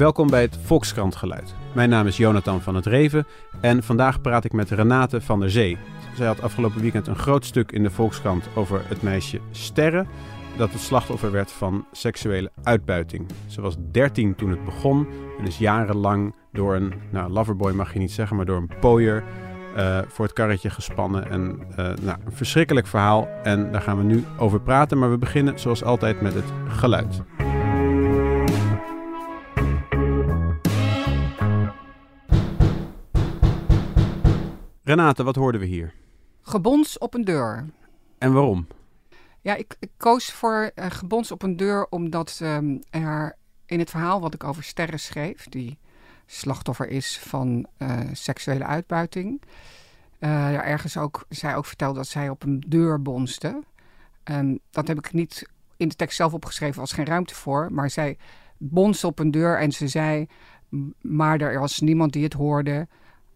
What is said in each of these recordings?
Welkom bij het Volkskrant Geluid. Mijn naam is Jonathan van het Reven en vandaag praat ik met Renate van der Zee. Zij had afgelopen weekend een groot stuk in de Volkskrant over het meisje Sterre, dat het slachtoffer werd van seksuele uitbuiting. Ze was 13 toen het begon en is jarenlang door een, nou loverboy mag je niet zeggen, maar door een pooier uh, voor het karretje gespannen. En uh, nou, een verschrikkelijk verhaal en daar gaan we nu over praten, maar we beginnen zoals altijd met het geluid. Renate, wat hoorden we hier? Gebons op een deur. En waarom? Ja, ik, ik koos voor uh, gebons op een deur omdat um, er in het verhaal wat ik over Sterren schreef, die slachtoffer is van uh, seksuele uitbuiting, uh, ergens ook, zij ook vertelde dat zij op een deur bonste. Um, dat heb ik niet in de tekst zelf opgeschreven, was geen ruimte voor, maar zij bonste op een deur en ze zei, maar er was niemand die het hoorde.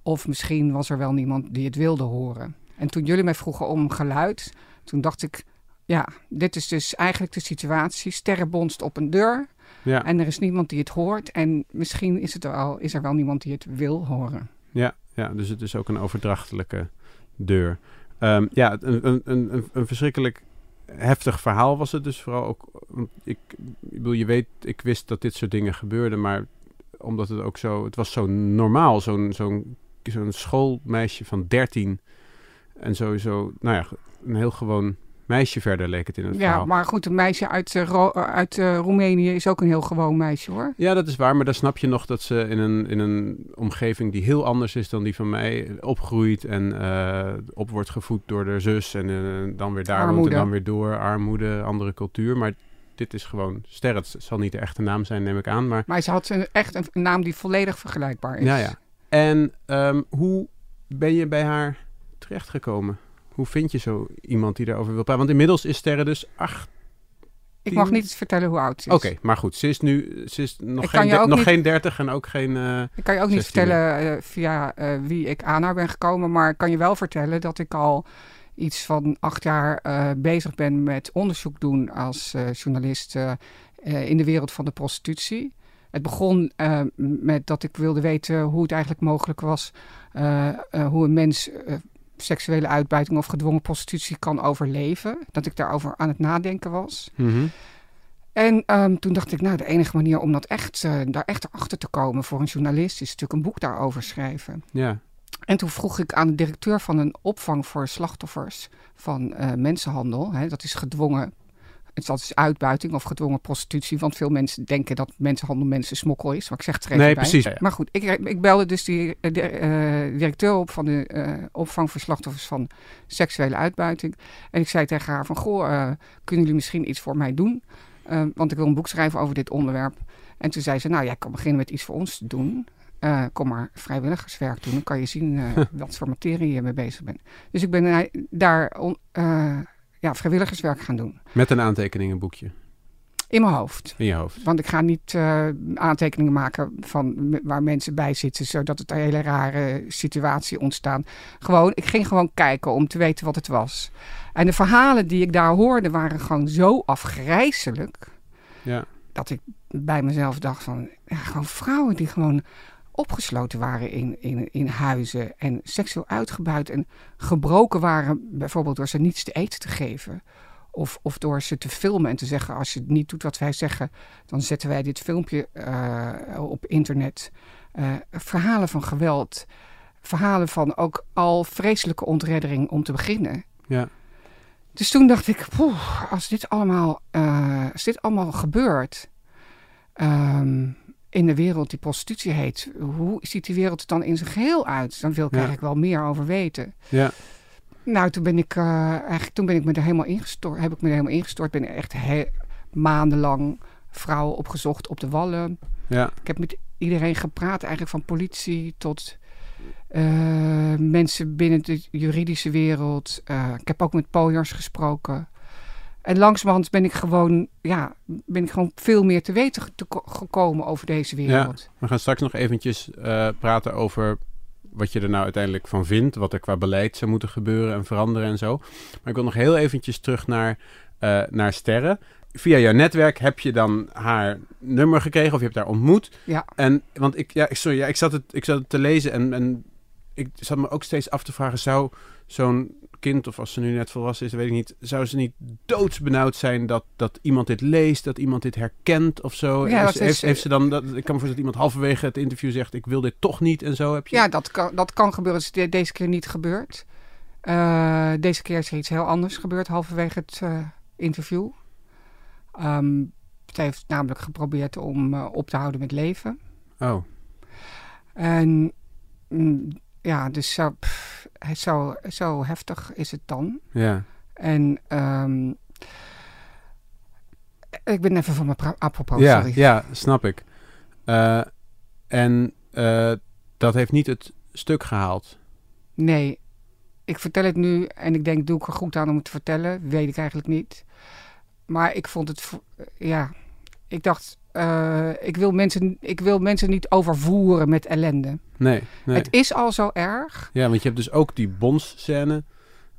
Of misschien was er wel niemand die het wilde horen. En toen jullie mij vroegen om geluid, toen dacht ik, ja, dit is dus eigenlijk de situatie. Sterren bonst op een deur ja. en er is niemand die het hoort. En misschien is, het wel, is er wel niemand die het wil horen. Ja, ja dus het is ook een overdrachtelijke deur. Um, ja, een, een, een, een verschrikkelijk heftig verhaal was het dus vooral ook. Ik, ik bedoel, je weet, ik wist dat dit soort dingen gebeurden, maar omdat het ook zo, het was zo normaal, zo'n zo'n zo'n schoolmeisje van 13. En sowieso, nou ja, een heel gewoon meisje verder leek het in het ja, verhaal. Ja, maar goed, een meisje uit, uh, uit uh, Roemenië is ook een heel gewoon meisje hoor. Ja, dat is waar. Maar dan snap je nog dat ze in een, in een omgeving die heel anders is dan die van mij opgroeit. En uh, op wordt gevoed door de zus. En dan weer daar armoede. woont en dan weer door. Armoede, andere cultuur. Maar dit is gewoon Ster. Het zal niet de echte naam zijn, neem ik aan. Maar, maar ze had een, echt een naam die volledig vergelijkbaar is. Ja, ja. En um, hoe ben je bij haar terechtgekomen? Hoe vind je zo iemand die daarover wil praten? Want inmiddels is Sterre dus acht. Ik mag niet vertellen hoe oud ze is. Oké, okay, maar goed. Ze is nu ze is nog, geen, nog niet, geen 30 en ook geen. Uh, ik kan je ook niet vertellen uh, via uh, wie ik aan haar ben gekomen. Maar ik kan je wel vertellen dat ik al iets van acht jaar bezig ben met onderzoek doen als journalist in de wereld van de prostitutie. Het begon uh, met dat ik wilde weten hoe het eigenlijk mogelijk was uh, uh, hoe een mens seksuele uitbuiting of gedwongen prostitutie kan overleven. Dat ik daarover aan het nadenken was. Mm -hmm. En um, toen dacht ik, nou, de enige manier om dat echt, daar echt achter te komen voor een journalist is natuurlijk een boek daarover schrijven. Ja. En toen vroeg ik aan de directeur van een opvang voor slachtoffers van mensenhandel, hè, dat is gedwongen het is uitbuiting of gedwongen prostitutie. Want veel mensen denken dat mensenhandel mensen smokkel is. Maar ik zeg er even nee, bij. precies. Maar goed, ik, ik belde dus die de, uh, directeur op van de uh, opvang voor slachtoffers van seksuele uitbuiting. En ik zei tegen haar van, goh, uh, kunnen jullie misschien iets voor mij doen? want ik wil een boek schrijven over dit onderwerp. En toen zei ze, nou, jij kan beginnen met iets voor ons te doen. Uh, kom maar vrijwilligerswerk doen. Dan kan je zien uh, wat voor materie je mee bezig bent. Dus ik ben daar uh, ja, vrijwilligerswerk gaan doen. Met een aantekeningenboekje? In mijn hoofd. In je hoofd. Want ik ga niet uh, aantekeningen maken van waar mensen bij zitten, zodat het een hele rare situatie ontstaan. Gewoon, ik ging gewoon kijken om te weten wat het was. En de verhalen die ik daar hoorde waren gewoon zo afgrijzelijk. Ja. Dat ik bij mezelf dacht van, ja, gewoon vrouwen die gewoon opgesloten waren in, in, in huizen en seksueel uitgebuit en gebroken waren, bijvoorbeeld door ze niets te eten te geven. Of, of door ze te filmen en te zeggen: als je niet doet wat wij zeggen, dan zetten wij dit filmpje uh, op internet. Uh, verhalen van geweld, verhalen van ook al vreselijke ontreddering om te beginnen. Ja. Dus toen dacht ik: poeh, als dit allemaal, uh, als dit allemaal gebeurt. Um, in de wereld die prostitutie heet. Hoe ziet die wereld er dan in zijn geheel uit? Dan wil ik ja. eigenlijk wel meer over weten. Ja. Nou, toen ben ik uh, eigenlijk toen ben ik me er helemaal ingestort. Heb ik me er helemaal ingestort. Ben echt he- maandenlang vrouwen opgezocht op de wallen. Ja. Ik heb met iedereen gepraat, eigenlijk van politie tot uh, mensen binnen de juridische wereld. Uh, ik heb ook met pooiers gesproken. En langzamerhand ben ik gewoon, ja, ben ik gewoon veel meer te weten te gekomen over deze wereld. Ja, we gaan straks nog eventjes uh, praten over wat je er nou uiteindelijk van vindt. Wat er qua beleid zou moeten gebeuren en veranderen en zo. Maar ik wil nog heel eventjes terug naar, uh, naar Sterren. via jouw netwerk heb je dan haar nummer gekregen of je hebt haar ontmoet. Ja. En, want ik, ja, sorry, ja, ik, zat het, ik zat het te lezen en, en ik zat me ook steeds af te vragen, zou zo'n kind, of als ze nu net volwassen is, weet ik niet, zou ze niet doodsbenauwd zijn dat, dat iemand dit leest, dat iemand dit herkent of zo? Ja, dat heeft, heeft ze dan, dat, ik kan me voorstellen dat iemand halverwege het interview zegt, ik wil dit toch niet en zo. Heb je... Ja, dat kan, dat kan gebeuren. Het is de- deze keer niet gebeurd. Eh, deze keer is er iets heel anders gebeurd halverwege het eh, interview. Ehm het heeft namelijk geprobeerd om eh, op te houden met leven. Oh, En mm, ja, dus zo, zo heftig is het dan. ja. En ehm, ik ben even van mijn apropos, ja, sorry. ja, snap ik. Eh, en eh, dat heeft niet het stuk gehaald. Nee, ik vertel het nu en ik denk, doe ik er goed aan om het te vertellen? Weet ik eigenlijk niet. Maar ik vond het, ja, ik dacht, eh, ik, wil mensen, ik wil mensen niet overvoeren met ellende. Nee, nee. Het is al zo erg. Ja, want je hebt dus ook die bondscène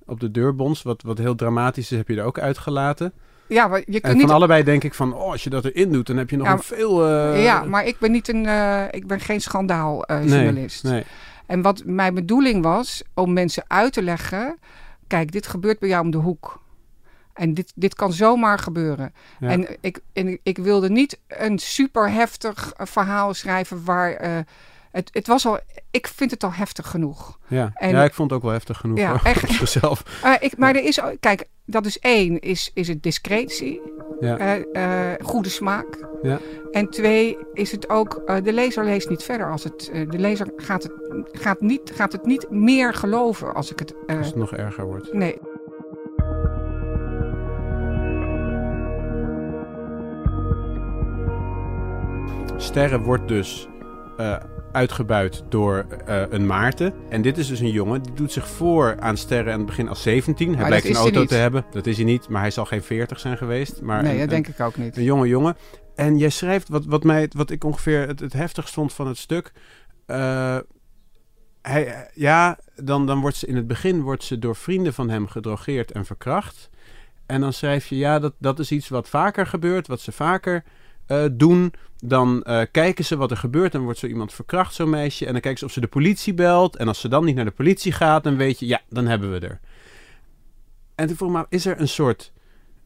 op de deurbons, wat, wat heel dramatisch is, heb je er ook uitgelaten. Ja, maar je kunt En van niet... allebei denk ik van, oh, als je dat erin doet, dan heb je nog Ja, een veel... eh, ja, maar ik ben niet een, eh, ik ben geen schandaaljournalist. Nee, nee. En wat mijn bedoeling was om mensen uit te leggen: kijk, dit gebeurt bij jou om de hoek. En dit, dit kan zomaar gebeuren. Ja. En, ik, en ik wilde niet een super heftig eh, verhaal schrijven waar. eh, het, het was al, ik vind het al heftig genoeg. Ja. En- ja, ik vond het ook wel heftig genoeg. Ja, hoor, echt. Eh, ik, maar er is, ook- kijk, dat is één, is, is het discretie, Ja. goede smaak. Ja. En twee, is het ook, de lezer leest niet verder als het, de lezer gaat het, gaat, niet, gaat het niet meer geloven als ik het, Als het nog erger wordt. nee. Sterren wordt dus eh, uitgebuit door eh, een Maarten. En dit is dus een jongen die doet zich voor aan Sterren aan het begin als 17. Hij dat blijkt een auto te hebben. Dat is hij niet, maar hij zal geen 40 zijn geweest. Maar nee, een, dat een- denk ik ook niet. Een jonge jongen. En jij schrijft wat, wat, mij, wat ik ongeveer het, het heftigst vond van het stuk. Eh, hij, ja, dan, dan wordt ze in het begin wordt ze door vrienden van hem gedrogeerd en verkracht. En dan schrijf je, ja, dat, dat is iets wat vaker gebeurt, wat ze vaker eh, doen. Dan eh, kijken ze wat er gebeurt en wordt zo iemand verkracht, zo'n meisje. En dan kijken ze of ze de politie belt. En als ze dan niet naar de politie gaat, dan weet je, ja, dan hebben we er. En toen vroeg ik me, is er een soort...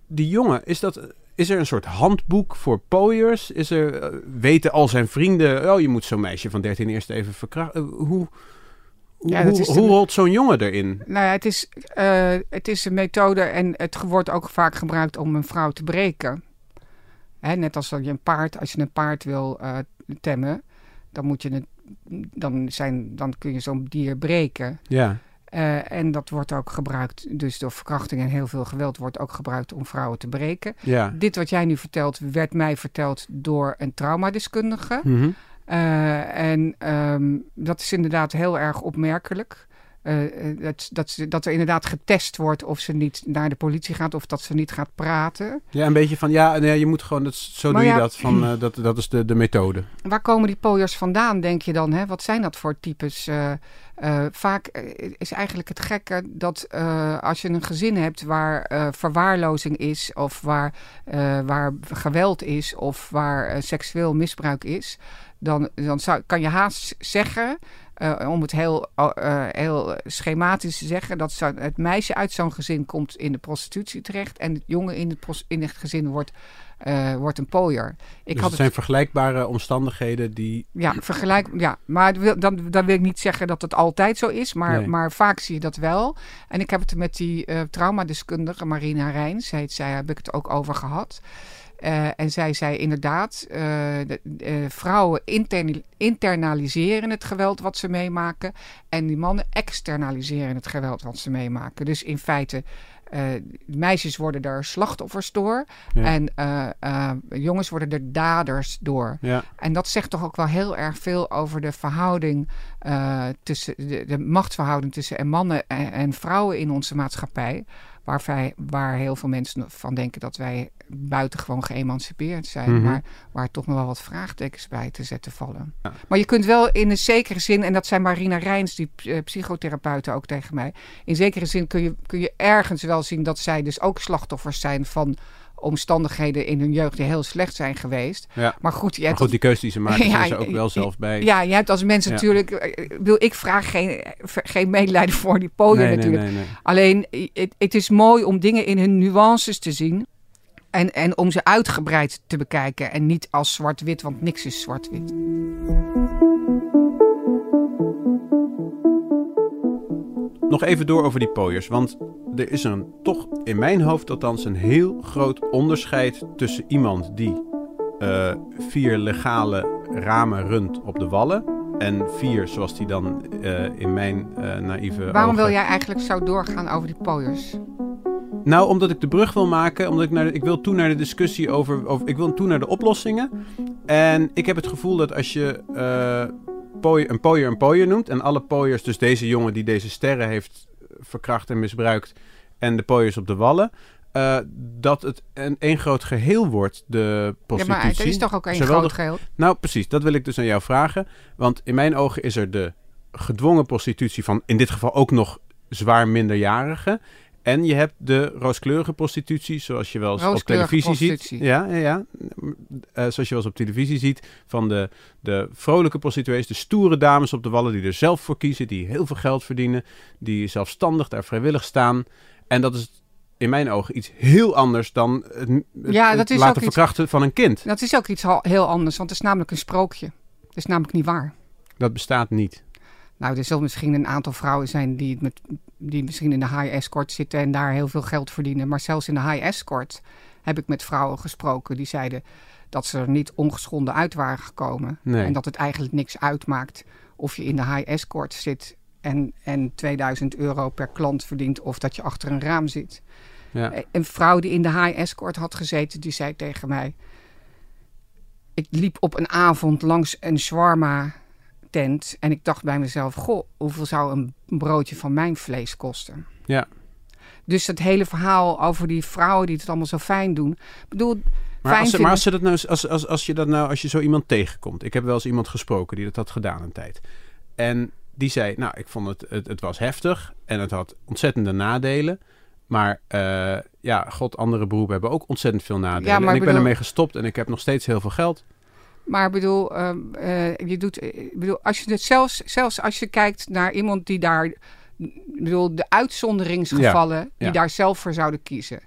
Die jongen, is dat... Is er een soort handboek voor pooiers? Is er, eh, weten al zijn vrienden... Oh, je moet zo'n meisje van 13 eerst even verkrachten. Hoe, hoe, Ja, hoe, is de- hoe rolt zo'n jongen erin? Nou ja, het is, het is een methode en het wordt ook vaak gebruikt om een vrouw te breken. Hè, net als dat je een paard, als je een paard wil eh, temmen, dan, moet je het, dan, zijn, dan kun je zo'n dier breken. Ja, Eh, en dat wordt ook gebruikt, dus door verkrachting en heel veel geweld wordt ook gebruikt om vrouwen te breken. ja. Dit wat jij nu vertelt, werd mij verteld door een traumadeskundige. Mhm. Eh, en ehm, dat is inderdaad heel erg opmerkelijk. Eh, dat, dat, ze, dat er inderdaad getest wordt of ze niet naar de politie gaat of dat ze niet gaat praten. Ja, een beetje van... Ja, nee, je moet gewoon... Dat, zo Maar doe je dat. Van, eh, dat. Dat is de, de methode. Waar komen die pooiers vandaan, denk je dan? Hè? Wat zijn dat voor types? Vaak is eigenlijk het gekke dat als je een gezin hebt waar verwaarlozing is, of waar, waar geweld is, of waar seksueel misbruik is, dan, dan zou, kan je haast zeggen, eh, om het heel, eh, heel schematisch te zeggen, dat het meisje uit zo'n gezin komt in de prostitutie terecht en het jongen in het, in het gezin wordt, eh, wordt een pooier. Ik dus had het zijn vergelijkbare omstandigheden die... ja, vergelijk. Ja, maar wil- dan, dan wil ik niet zeggen dat het altijd zo is, maar, Nee. maar vaak zie je dat wel. En ik heb het met die eh, traumadeskundige Marina Rijns, heet zij, heb ik het ook over gehad. Eh, en zij zei inderdaad, de, de vrouwen internaliseren het geweld wat ze meemaken. En die mannen externaliseren het geweld wat ze meemaken. Dus in feite, meisjes worden er slachtoffers door. Ja. En eh, eh, jongens worden er daders door. Ja, En dat zegt toch ook wel heel erg veel over de verhouding eh, tussen de, de machtsverhouding tussen en mannen en, en vrouwen in onze maatschappij. Waar, wij, waar heel veel mensen van denken dat wij buitengewoon geëmancipeerd zijn. Mhm. Maar waar toch nog wel wat vraagtekens bij te zetten vallen. Ja. Maar je kunt wel in een zekere zin, en dat zijn Marina Rijns, die eh, psychotherapeuten ook tegen mij. In zekere zin kun je, kun je ergens wel zien dat zij dus ook slachtoffers zijn van omstandigheden in hun jeugd die heel slecht zijn geweest. Ja. Maar goed, je Maar hebt goed, die keuze die ze maken, Ja, zijn ze ook wel zelf bij. Ja, je hebt als mensen Ja. natuurlijk. eh, Wil ik vraag geen, geen medelijden voor die nee, natuurlijk. nee, nee. Alleen, het, het is mooi om dingen in hun nuances te zien. En, en om ze uitgebreid te bekijken. En niet als zwart-wit, want niks is zwart-wit. Nog even door over die pooiers, want er is een, toch in mijn hoofd althans een heel groot onderscheid tussen iemand die eh, vier legale ramen runt op de wallen en vier, zoals die dan eh, in mijn eh naïeve Waarom wil jij eigenlijk zo doorgaan over die pooiers? Nou, omdat ik de brug wil maken, omdat ik, naar de- ik wil toe naar de discussie over, over, ik wil toe naar de oplossingen. En ik heb het gevoel dat als je eh, een pooier een pooier noemt en alle pooiers, dus deze jongen die deze sterren heeft verkracht en misbruikt en de pooiers op de wallen, eh, dat het een één groot geheel wordt, de Ja, prostitutie. maar er is toch ook één Zowel groot de- geheel? Nou, precies. Dat wil ik dus aan jou vragen. Want in mijn ogen is er de gedwongen prostitutie van in dit geval ook nog zwaar minderjarigen. En je hebt de rooskleurige prostitutie, zoals je wel eens op televisie ziet. Ja, ja, ja. Eh, zoals je wel eens op televisie ziet. Van de, de vrolijke prostituees, de stoere dames op de wallen die er zelf voor kiezen. Die heel veel geld verdienen. Die zelfstandig daar vrijwillig staan. En dat is in mijn ogen iets heel anders dan het, het- Ja, dat is laten ook iets- verkrachten van een kind. Dat is ook iets heel anders, want het is namelijk een sprookje. Het is namelijk niet waar. Dat bestaat niet. Nou, er zullen misschien een aantal vrouwen zijn die, met, die misschien in de high escort zitten en daar heel veel geld verdienen. Maar zelfs in de high escort heb ik met vrouwen gesproken die zeiden dat ze er niet ongeschonden uit waren gekomen. Nee. En dat het eigenlijk niks uitmaakt of je in de high escort zit en, en 2000 euro per klant verdient of dat je achter een raam zit. Ja. Een vrouw die in de high escort had gezeten, die zei tegen mij... Ik liep op een avond langs een shawarma tent en ik dacht bij mezelf... Goh, hoeveel zou een broodje van mijn vlees kosten? Ja. Dus het hele verhaal over die vrouwen die het allemaal zo fijn doen... Ik bedoel, Maar, fijn als, ze- maar als, ze dat nou, als, als, als je dat nou, als je zo iemand tegenkomt. Ik heb wel eens iemand gesproken die dat had gedaan een tijd. En die zei, nou, ik vond het, het, het was heftig en het had ontzettende nadelen. Maar eh, ja, god, andere beroepen hebben ook ontzettend veel nadelen. Ja, maar en ik ben ermee gestopt en ik heb nog steeds heel veel geld. Maar ik bedoel, ehm, eh, je doet, ik bedoel, als je het zelfs, zelfs als je kijkt naar iemand die daar, ik bedoel, de uitzonderingsgevallen die ja. daar zelf voor zouden kiezen.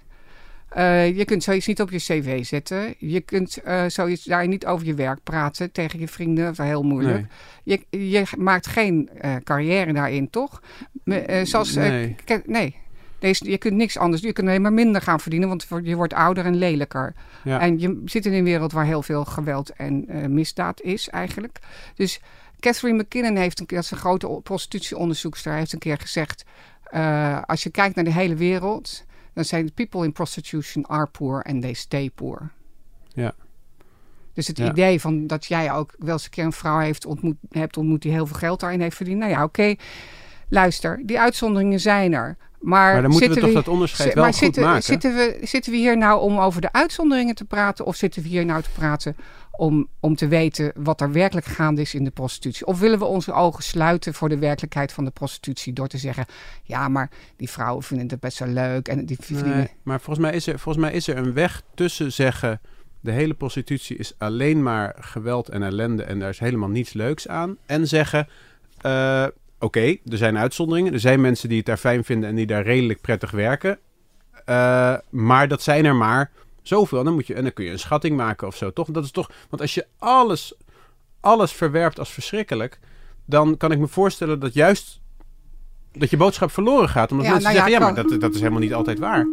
Eh, je kunt zoiets niet op je cv zetten. Je kunt eh, zoiets daar niet over je werk praten tegen je vrienden. Dat is heel moeilijk. Je, je maakt geen eh, carrière daarin, toch? Eh, zoals, eh, Nee. nee. Deze, je kunt niks anders. Je kunt alleen maar minder gaan verdienen, want je wordt ouder en lelijker. Ja. En je zit in een wereld waar heel veel geweld en eh, misdaad is eigenlijk. Dus Catherine McKinnon heeft een keer, dat is een grote prostitutieonderzoekster, heeft een keer gezegd: eh, als je kijkt naar de hele wereld, dan zijn people in prostitution are poor and they stay poor. Ja. Dus het Ja. idee van dat jij ook wel eens een keer een vrouw heeft ontmoet, hebt ontmoet die heel veel geld daarin heeft verdiend. Nou ja, oké. Luister, die uitzonderingen zijn er. Maar, Maar dan moeten we toch dat onderscheid wel maar goed zitten, maken. Zitten we, zitten we hier nou om over de uitzonderingen te praten? Of zitten we hier nou te praten om, om te weten wat er werkelijk gaande is in de prostitutie? Of willen we onze ogen sluiten voor de werkelijkheid van de prostitutie door te zeggen: ja, maar die vrouwen vinden het best wel leuk en die verdienen. Nee, maar volgens mij, is er, volgens mij is er een weg tussen zeggen... de hele prostitutie is alleen maar geweld en ellende... en daar is helemaal niets leuks aan. En zeggen, eh, oké, er zijn uitzonderingen. Er zijn mensen die het daar fijn vinden... en die daar redelijk prettig werken. Eh, maar dat zijn er maar zoveel. En dan, moet je, en dan kun je een schatting maken of zo, toch? Dat is toch... Want als je alles, alles verwerpt als verschrikkelijk... dan kan ik me voorstellen dat juist... dat je boodschap verloren gaat. Omdat Ja, mensen nou ja, zeggen, ja, maar kan- dat, dat is helemaal niet altijd waar.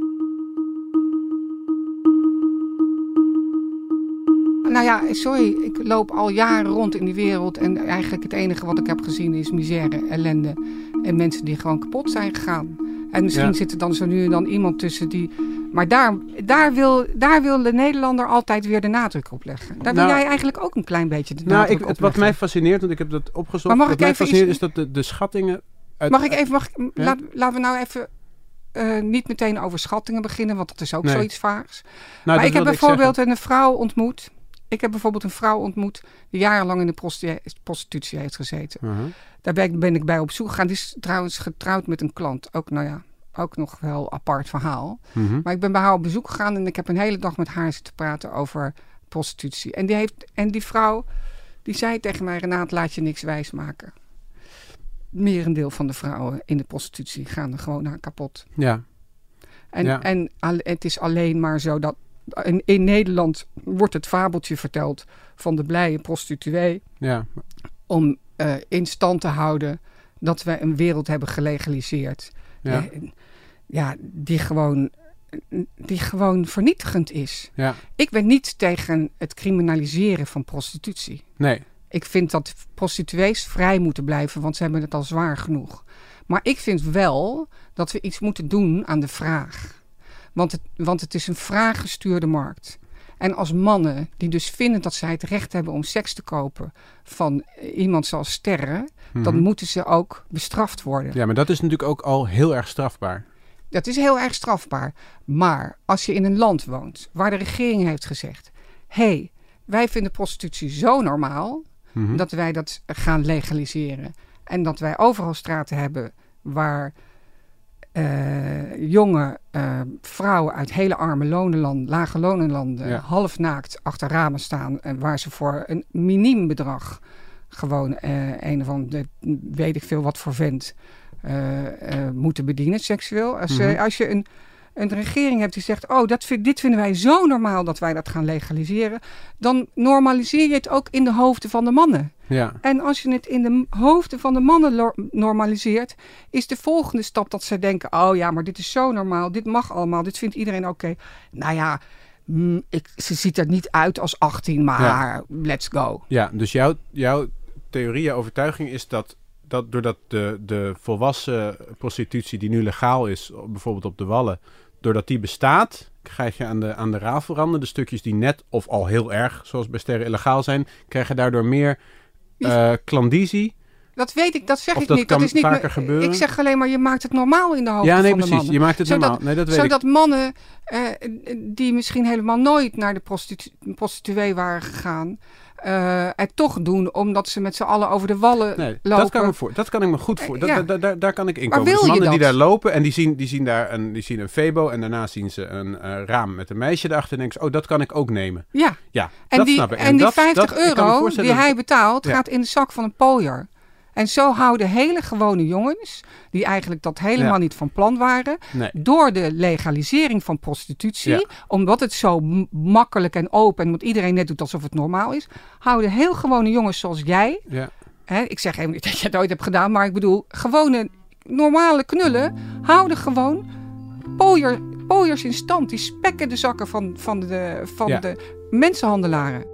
Nou ja, sorry, ik loop al jaren rond in die wereld en eigenlijk het enige wat ik heb gezien is misère, ellende en mensen die gewoon kapot zijn gegaan. En misschien Ja. zit er dan zo nu en dan iemand tussen die. Maar daar, daar, wil, daar wil de Nederlander altijd weer de nadruk op leggen. Daar wil Nou, jij eigenlijk ook een klein beetje de Nou, nadruk ik, op het, wat mij fascineert, want ik heb dat opgezocht. Maar mag wat ik mij even fascineert iets- is dat de, de schattingen. Uit, Mag ik even, mag ik, Ja? laat, laten we nou even eh, niet meteen over schattingen beginnen, want dat is ook Nee. zoiets vaags. Nou, maar ik heb bijvoorbeeld een vrouw ontmoet. Ik heb bijvoorbeeld een vrouw ontmoet die jarenlang in de prosti- prostitutie heeft gezeten. Uh-huh. Daar ben ik, ben ik bij op zoek gegaan. Die is trouwens getrouwd met een klant. Ook, nou ja, ook nog wel apart verhaal. Mhm. Maar ik ben bij haar op bezoek gegaan en ik heb een hele dag met haar zitten praten over prostitutie. En die, heeft, en die vrouw, die zei tegen mij, Renaat, laat je niks wijsmaken. Merendeel van de vrouwen in de prostitutie gaan er gewoon aan kapot. Ja, En, Ja. en het is alleen maar zo dat in, in Nederland wordt het fabeltje verteld van de blije prostituee ja, om eh, in stand te houden dat we een wereld hebben gelegaliseerd. ja, Eh, ja, die gewoon, die gewoon vernietigend is. ja. Ik ben niet tegen het criminaliseren van prostitutie. Nee, Ik vind dat prostituees vrij moeten blijven, want ze hebben het al zwaar genoeg. Maar ik vind wel dat we iets moeten doen aan de vraag. Want het, want het is een vraaggestuurde markt. En als mannen die dus vinden dat zij het recht hebben om seks te kopen van iemand zoals Sterren, dan Mhm. moeten ze ook bestraft worden. Ja, maar dat is natuurlijk ook al heel erg strafbaar. Dat is heel erg strafbaar. Maar als je in een land woont waar de regering heeft gezegd: hé, hey, wij vinden prostitutie zo normaal Mhm. dat wij dat gaan legaliseren. En dat wij overal straten hebben waar eh, jonge eh, vrouwen uit hele arme lonenlanden, lage lonenlanden, Ja. halfnaakt achter ramen staan. En waar ze voor een miniem bedrag gewoon eh, een of ander, weet ik veel wat voor vent, moeten bedienen seksueel. Als, Mhm. als je een, een regering hebt die zegt, oh, dat vind, dit vinden wij zo normaal dat wij dat gaan legaliseren, dan normaliseer je het ook in de hoofden van de mannen. Ja, En als je het in de hoofden van de mannen normaliseert, is de volgende stap dat ze denken: oh ja, maar dit is zo normaal, dit mag allemaal, dit vindt iedereen oké. Nou ja, mm, ik, ze ziet er niet uit als 18, maar let's go. ja dus jouw, jouw theorie, jouw overtuiging is dat, dat doordat de, de volwassen prostitutie die nu legaal is, bijvoorbeeld op de Wallen, doordat die bestaat, krijg je aan de, aan de rafelranden de stukjes die net of al heel erg, zoals bij sterren illegaal zijn, krijg je daardoor meer eh klandizie. Dat weet ik, dat zeg Of ik dat niet. dat is niet vaker gebeuren? Ik zeg alleen maar, je maakt het normaal in de hoofden Ja, nee, van de precies. mannen. Je maakt het Zodat- normaal. Nee, dat weet ik. Zodat mannen eh, die misschien helemaal nooit naar de prostitu prostituee waren gegaan, eh, het toch doen omdat ze met z'n allen over de wallen Nee, lopen. dat kan, me voor, dat kan ik me goed voor. Dat, Ja. dat- daar, daar kan ik in Maar komen. Dus mannen die daar lopen en die zien, die zien daar een, die zien een febo en daarna zien ze een raam met een meisje erachter en denken ze, oh, dat kan ik ook nemen. Ja, Ja, En dat die, snap ik. en die dat, 50 dat- ik kan me euro die hij betaalt, Ja. gaat in de zak van een pooier. En zo houden hele gewone jongens, die eigenlijk dat helemaal Ja. niet van plan waren, Nee. door de legalisering van prostitutie, Ja. omdat het zo makkelijk en open en omdat iedereen net doet alsof het normaal is, houden heel gewone jongens zoals jij, Ja. hè, ik zeg helemaal niet dat je het ooit hebt gedaan, maar ik bedoel, gewone normale knullen houden gewoon pooier, pooiers in stand. Die spekken de zakken van, van, de, van Ja. de mensenhandelaren.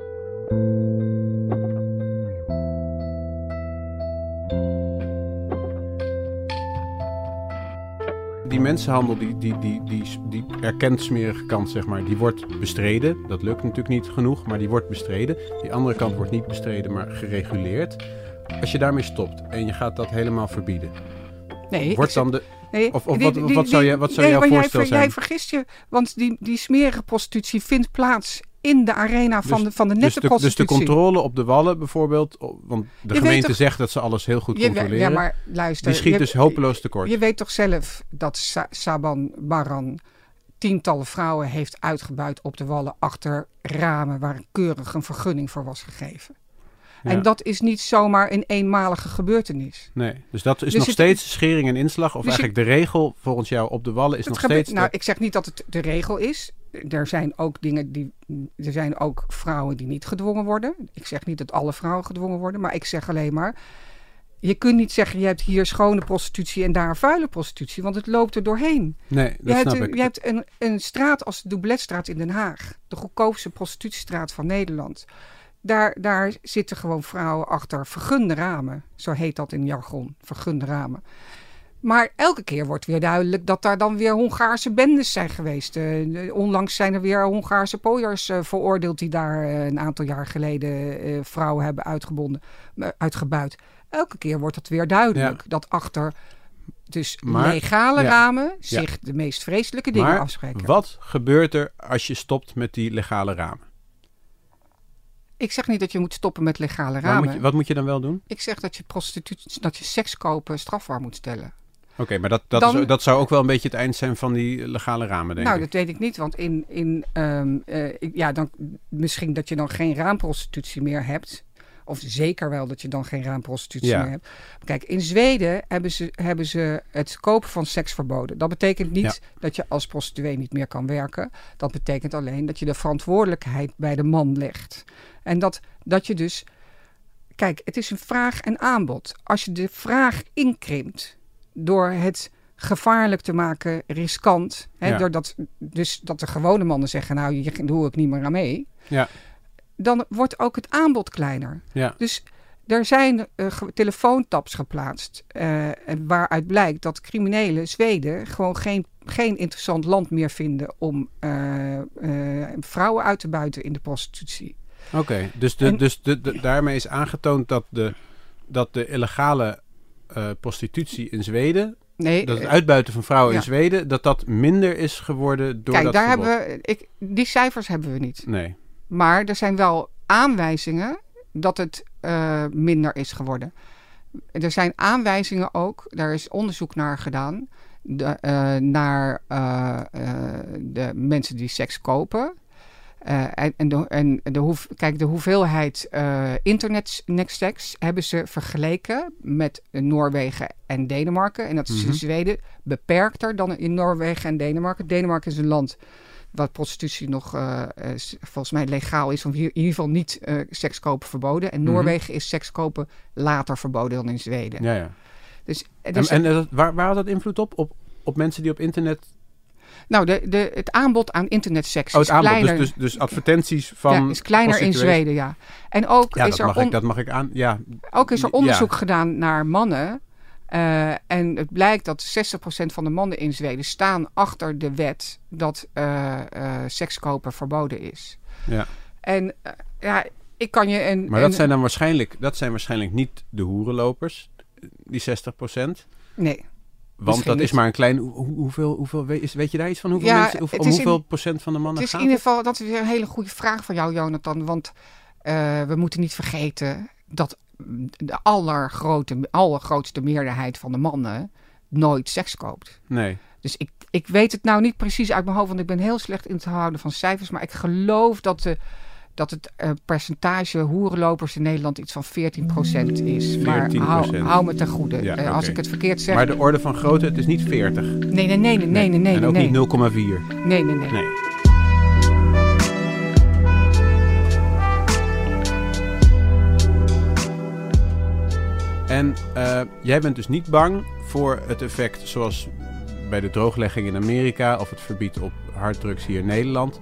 Die mensenhandel, die, die, die, die, die erkent smerige kant, zeg maar, die wordt bestreden. Dat lukt natuurlijk niet genoeg, maar die wordt bestreden. Die andere kant wordt niet bestreden, maar gereguleerd. Als je daarmee stopt en je gaat dat helemaal verbieden, Nee, wordt dan de... nee, of- of die- wat- die- wat zou je- wat zou nee, jouw jij voorstel ver- zijn? Jij vergist je, want die, die smerige prostitutie vindt plaats in de arena van, Dus- de, van de Dus nette de, dus de controle op de wallen bijvoorbeeld, want de Je gemeente toch- zegt dat ze alles heel goed controleren. ja, maar luister. die schiet je- dus hopeloos tekort. Je weet toch zelf dat Sa- Saban Baran tientallen vrouwen heeft uitgebuit op de wallen achter ramen waar keurig een vergunning voor was gegeven. Ja. En dat is niet zomaar een eenmalige gebeurtenis. Nee, dus dat is Dus nog het- steeds schering en inslag. Of Dus eigenlijk de regel volgens jou op de wallen is nog steeds... nou, ik zeg niet dat het de regel is. Er zijn ook dingen die. Er zijn ook vrouwen die niet gedwongen worden. Ik zeg niet dat alle vrouwen gedwongen worden, maar ik zeg alleen maar. Je kunt niet zeggen, je hebt hier schone prostitutie en daar vuile prostitutie, want het loopt er doorheen. nee, Je dat hebt, snap een, ik. je hebt een, een straat als de Doubletstraat in Den Haag, de goedkoopste prostitutiestraat van Nederland. Daar, daar zitten gewoon vrouwen achter vergunde ramen. Zo heet dat in jargon, vergunde ramen. Maar elke keer wordt weer duidelijk dat daar dan weer Hongaarse bendes zijn geweest. Eh, onlangs zijn er weer Hongaarse pooiers eh, veroordeeld die daar eh, een aantal jaar geleden vrouwen hebben uitgebonden, uitgebuit. Elke keer wordt het weer duidelijk dat achter dus Maar- legale ja. ramen zich de meest vreselijke dingen maar afspreken. wat gebeurt er als je stopt met die legale ramen? Ik zeg niet dat je moet stoppen met legale ramen. moet je, wat moet je dan wel doen? Ik zeg dat je prostitutie, dat je seks kopen strafbaar moet stellen. Oké, maar dat, dat, Dan- is, dat zou ook wel een beetje het eind zijn van die legale ramen, denk Nou, ik. dat weet ik niet, want in, in ehm, eh, ja, dan, misschien dat je dan geen raamprostitutie meer hebt. Of zeker wel dat je dan geen raamprostitutie Ja. meer hebt. Kijk, in Zweden hebben ze, hebben ze het kopen van seks verboden. Dat betekent niet dat je als prostituee niet meer kan werken. Dat betekent alleen dat je de verantwoordelijkheid bij de man legt. En dat, dat je dus. Kijk, het is een vraag en aanbod. Als je de vraag inkrimpt door het gevaarlijk te maken, riskant. Hè, Ja. doordat, dus dat de gewone mannen zeggen, nou, hier doe ik niet meer aan mee. Ja. Dan wordt ook het aanbod kleiner. Ja. Dus er zijn eh, telefoontaps geplaatst. en waaruit blijkt dat criminelen Zweden gewoon geen, geen interessant land meer vinden om eh, vrouwen uit te buiten in de prostitutie. Oké, dus, de, En- dus de, de- daarmee is aangetoond dat de, dat de illegale eh, prostitutie in Zweden, Nee, dat het eh, uitbuiten van vrouwen ja. in Zweden, dat dat minder is geworden door kijk, daar verbod. hebben we. Ik, die cijfers hebben we niet. Nee. Maar er zijn wel aanwijzingen dat het eh, minder is geworden. Er zijn aanwijzingen ook, daar is onderzoek naar gedaan, de, naar de mensen die seks kopen. Eh, en en, de, en de, hoef, kijk, de hoeveelheid internet-seks hebben ze vergeleken met Noorwegen en Denemarken. En dat is Mhm. in Zweden beperkter dan in Noorwegen en Denemarken. Denemarken is een land waar prostitutie nog eh, volgens mij legaal is, of in ieder geval niet seks kopen verboden. En Mhm. Noorwegen is seks kopen later verboden dan in Zweden. Ja, ja. Dus, En, dus en waar, waar had dat invloed op? op? Op mensen die op internet... nou, de, de, het aanbod aan internetseks Oh, is aanbod. kleiner. Dus, dus, dus advertenties van ja, is kleiner in. Zweden, ja. En ook Ja, is dat er mag, on- ik, dat mag ik aan. Ja, Ook is er Ja. onderzoek gedaan naar mannen. Eh, en het blijkt dat 60% van de mannen in Zweden staan achter de wet dat eh eh seks kopen verboden is. ja. En ja, ik kan je een. Maar dat een- zijn dan waarschijnlijk, dat zijn waarschijnlijk niet de hoerenlopers, die 60% Nee. Want Misschien dat is maar een klein. hoe- hoe- hoeveel, hoeveel, weet, is- weet je daar iets van? Hoeveel, Ja, mensen, hoeveel, om in- hoeveel procent van de mannen Het is in gaat ieder geval, dat is weer een hele goede vraag van jou, Jonathan. Want eh, we moeten niet vergeten dat de allergrote, allergrootste meerderheid van de mannen nooit seks koopt. Nee. Dus ik, ik weet het nou niet precies uit mijn hoofd, want ik ben heel slecht in het houden van cijfers. Maar ik geloof dat, de, dat het eh, percentage hoerenlopers in Nederland iets van 14% is. Maar 14%. hou, hou me ten goede. Ja, Eh, Als ik het verkeerd zeg. Maar de orde van grootte, het is niet 40. Nee, nee, nee, nee, nee, nee, nee. En ook nee. niet 0,4. nee, nee, nee. Nee. En eh, jij bent dus niet bang voor het effect zoals bij de drooglegging in Amerika of het verbied op harddrugs hier in Nederland.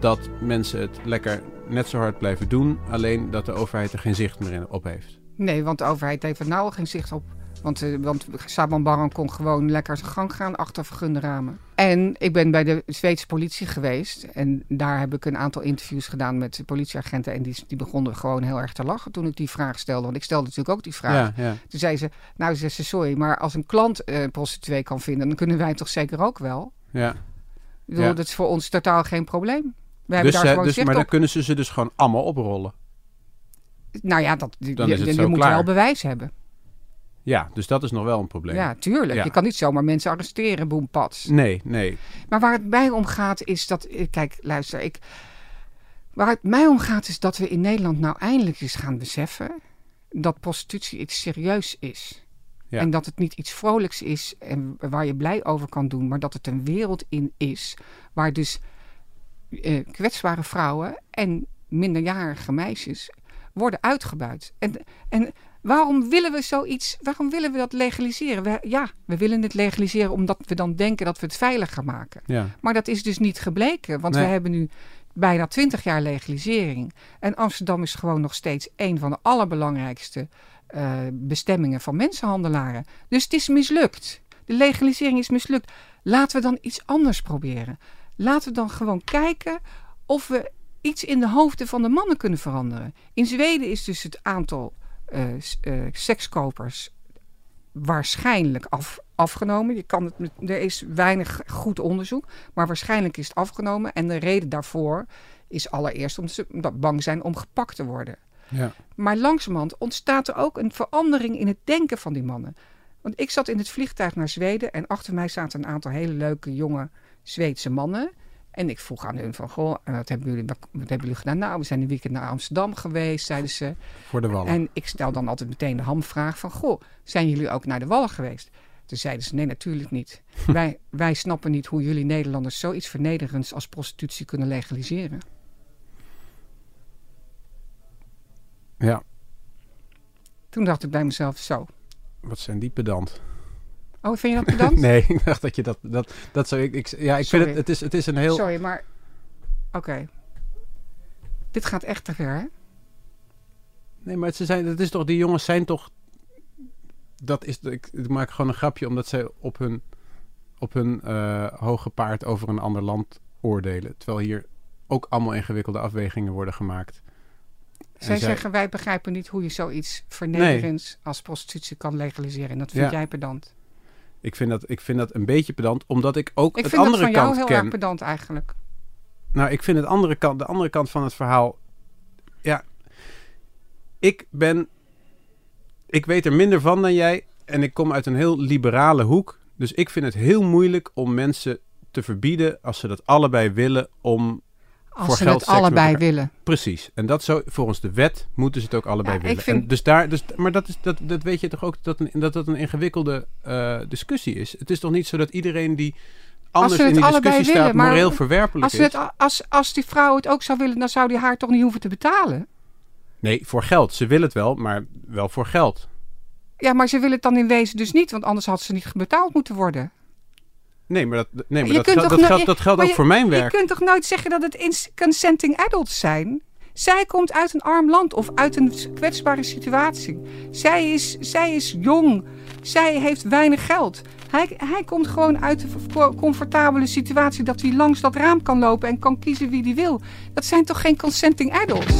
Dat mensen het lekker net zo hard blijven doen, alleen dat de overheid er geen zicht meer in- op heeft. Nee, want de overheid heeft er nou al geen zicht op. Want, eh, want Saban Baran kon gewoon lekker zijn gang gaan achter vergunde ramen. En ik ben bij de Zweedse politie geweest. En daar heb ik een aantal interviews gedaan met politieagenten. En die, die begonnen gewoon heel erg te lachen toen ik die vraag stelde. Want ik stelde natuurlijk ook die vraag. Ja, ja. Toen zei ze, nou zei ze, sorry, maar als een klant een prostituee kan vinden... dan kunnen wij toch zeker ook wel? ja. Ik bedoel, Ja. dat is voor ons totaal geen probleem. We hebben Dus, daar gewoon dus, zicht maar dan kunnen ze ze dus gewoon allemaal oprollen. Nou ja, dat, je, Dan je, moet klaar. wel bewijs hebben. Ja, dus dat is nog wel een probleem. Ja, tuurlijk. Ja. Je kan niet zomaar mensen arresteren, boempats. Nee, nee. Maar waar het mij om gaat is dat... Kijk, luister, ik... Waar het mij om gaat is dat we in Nederland nou eindelijk eens gaan beseffen... dat prostitutie iets serieus is. Ja. En dat het niet iets vrolijks is en waar je blij over kan doen... maar dat het een wereld in is waar dus eh, kwetsbare vrouwen en minderjarige meisjes worden uitgebuit. En, en waarom willen we zoiets, waarom willen we dat legaliseren? We, ja, we willen het legaliseren omdat we dan denken dat we het veiliger maken. Ja. Maar dat is dus niet gebleken, want Nee. we hebben nu bijna 20 jaar legalisering. En Amsterdam is gewoon nog steeds een van de allerbelangrijkste eh, bestemmingen van mensenhandelaren. Dus het is mislukt. De legalisering is mislukt. Laten we dan iets anders proberen. Laten we dan gewoon kijken of we iets in de hoofden van de mannen kunnen veranderen. In Zweden is dus het aantal eh, eh, sekskopers waarschijnlijk af, afgenomen. Je kan het, er is weinig goed onderzoek, maar waarschijnlijk is het afgenomen. En de reden daarvoor is allereerst omdat ze bang zijn om gepakt te worden. Ja. Maar langzamerhand ontstaat er ook een verandering in het denken van die mannen. Want ik zat in het vliegtuig naar Zweden en achter mij zaten een aantal hele leuke jonge Zweedse mannen. En ik vroeg aan hun van, goh, en wat hebben jullie, wat, wat hebben jullie gedaan? Nou, we zijn een weekend naar Amsterdam geweest, zeiden ze. Voor de wallen. En ik stel dan altijd meteen de hamvraag van, goh, zijn jullie ook naar de Wallen geweest? Toen zeiden ze, nee, natuurlijk niet. wij, wij snappen niet hoe jullie Nederlanders zoiets vernederends als prostitutie kunnen legaliseren. Ja, Toen dacht ik bij mezelf, zo. Wat zijn die pedant. Oh, vind je dat pedant? Nee, ik dacht dat je dat... dat, dat zou ik, ik, ja, ik vind Sorry. het... Het is, het is een heel... Sorry, maar... Oké. Dit gaat echt te ver, hè? Nee, maar ze zijn, het is toch, die jongens zijn toch. Dat is, ik, ik maak gewoon een grapje omdat zij op hun, op hun eh, hoge paard over een ander land oordelen. Terwijl hier ook allemaal ingewikkelde afwegingen worden gemaakt. Zij zeggen, wij begrijpen niet hoe je zoiets vernederends als prostitutie kan legaliseren. En dat vind Ja. jij pedant. Ik vind, dat, ik vind dat een beetje pedant, omdat ik ook Ik het vind dat andere van jou kant heel ken. erg pedant eigenlijk. Nou, ik vind het andere kant, de andere kant van het verhaal. Ja, ik ben. Ik weet er minder van dan jij. En ik kom uit een heel liberale hoek. Dus ik vind het heel moeilijk om mensen te verbieden als ze dat allebei willen om. Als Voor ze geld het allebei willen. Precies. En dat zo, volgens de wet moeten ze het ook allebei Ja, willen. vind- En dus daar, dus, maar dat, is, dat, dat weet je toch ook dat een, dat, dat een ingewikkelde eh, discussie is. Het is toch niet zo dat iedereen die anders in die discussie staat willen, moreel verwerpelijk Als, is? het, als, als die vrouw het ook zou willen, dan zou die haar toch niet hoeven te betalen? Nee, voor geld. Ze willen het wel, maar wel voor geld. Ja, maar ze willen het dan in wezen dus niet, want anders had ze niet betaald moeten worden. Nee, maar dat, nee, maar Je dat, kunt geld- toch dat, no- geldt, dat geldt maar ook je- voor mijn Je werk. kunt toch nooit zeggen dat het consenting adults zijn? Zij komt uit een arm land of uit een kwetsbare situatie. Zij is, zij is jong. Zij heeft weinig geld. Hij, hij komt gewoon uit een comfortabele situatie dat hij langs dat raam kan lopen en kan kiezen wie hij wil. Dat zijn toch geen consenting adults?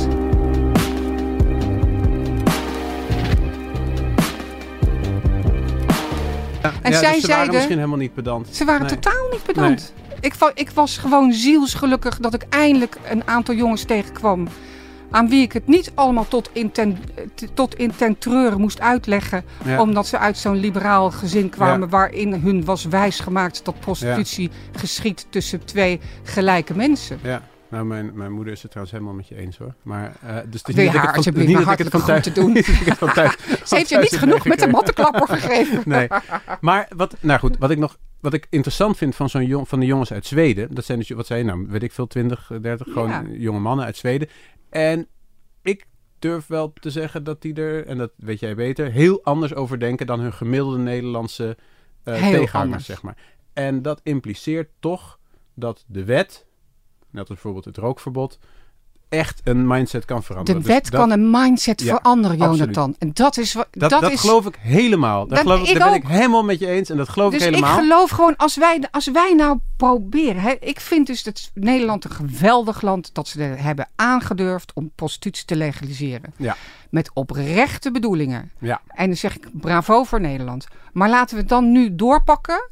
Ja, en ja, zij dus ze waren zeiden- misschien helemaal niet pedant. Ze waren Nee. totaal niet pedant. Ik, ik was gewoon zielsgelukkig dat ik eindelijk een aantal jongens tegenkwam. Aan wie ik het niet allemaal tot in ten, tot in ten treuren moest uitleggen. Ja. Omdat ze uit zo'n liberaal gezin kwamen. Waarin hun was wijsgemaakt dat prostitutie geschiet tussen twee gelijke mensen. Ja, nou, mijn, mijn moeder is het trouwens helemaal met je eens hoor. Maar, eh, dus het is niet dat ik het van- niet dat ik het van thuis- groeten doen? van thuis- Ze heeft je niet genoeg met de mattenklapper gegeven. Nee. Maar wat, nou goed, wat ik nog wat ik interessant vind van, zo'n jong, van de jongens uit Zweden, dat zijn dus, wat zei je nou, weet ik veel, 20, 30, gewoon Ja. jonge mannen uit Zweden. En ik durf wel te zeggen dat die er, en dat weet jij beter, heel anders over denken dan hun gemiddelde Nederlandse eh Heel tegenhangers, anders. zeg maar. En dat impliceert toch dat de wet, net als bijvoorbeeld het rookverbod, echt een mindset kan De veranderen. Dus wet dat- kan een mindset Ja, veranderen, absoluut. Jonathan. En dat is wat. dat, dat dat is, geloof ik helemaal. Dat geloof ik, ik daar ben ik helemaal met je eens en dat geloof Dus ik ik helemaal. geloof gewoon, als wij, als wij nou proberen. Hè, ik vind dus dat Nederland een geweldig land dat ze er hebben aangedurfd om prostitutie te legaliseren. Ja. Met oprechte bedoelingen. Ja. En dan zeg ik bravo voor Nederland. Maar laten we het dan nu doorpakken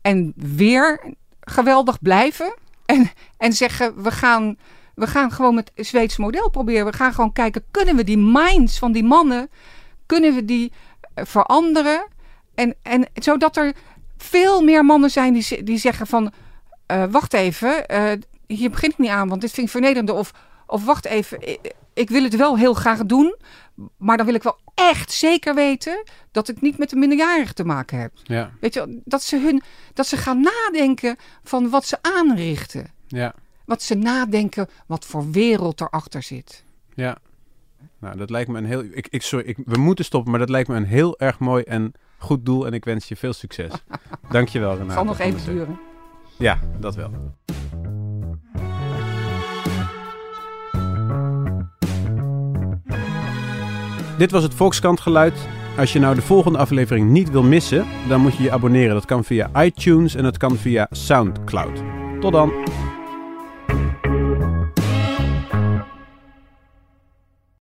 en weer geweldig blijven. En, en zeggen, we gaan, we gaan gewoon het Zweeds model proberen. We gaan gewoon kijken, kunnen we die minds van die mannen, kunnen we die eh, veranderen? En, en zodat er veel meer mannen zijn die, die zeggen van... eh, wacht even, eh, hier begin ik niet aan, want dit vind ik vernederend. Of, of wacht even, ik, wil het wel heel graag doen... maar dan wil ik wel echt zeker weten... dat ik niet met een minderjarige te maken heb. Ja, Weet je, dat ze, hun, dat ze gaan nadenken van wat ze aanrichten. ja, Wat ze nadenken, wat voor wereld erachter zit. ja. Nou, dat lijkt me een heel... Ik, ik, sorry, ik, we moeten stoppen, maar dat lijkt me een heel erg mooi en goed doel. En ik wens je veel succes. Dankjewel, Renate. Het zal nog even duren. Ja, dat wel. Dit was het Volkskrant geluid. Als je nou de volgende aflevering niet wil missen, dan moet je je abonneren. Dat kan via iTunes en dat kan via SoundCloud. Tot dan.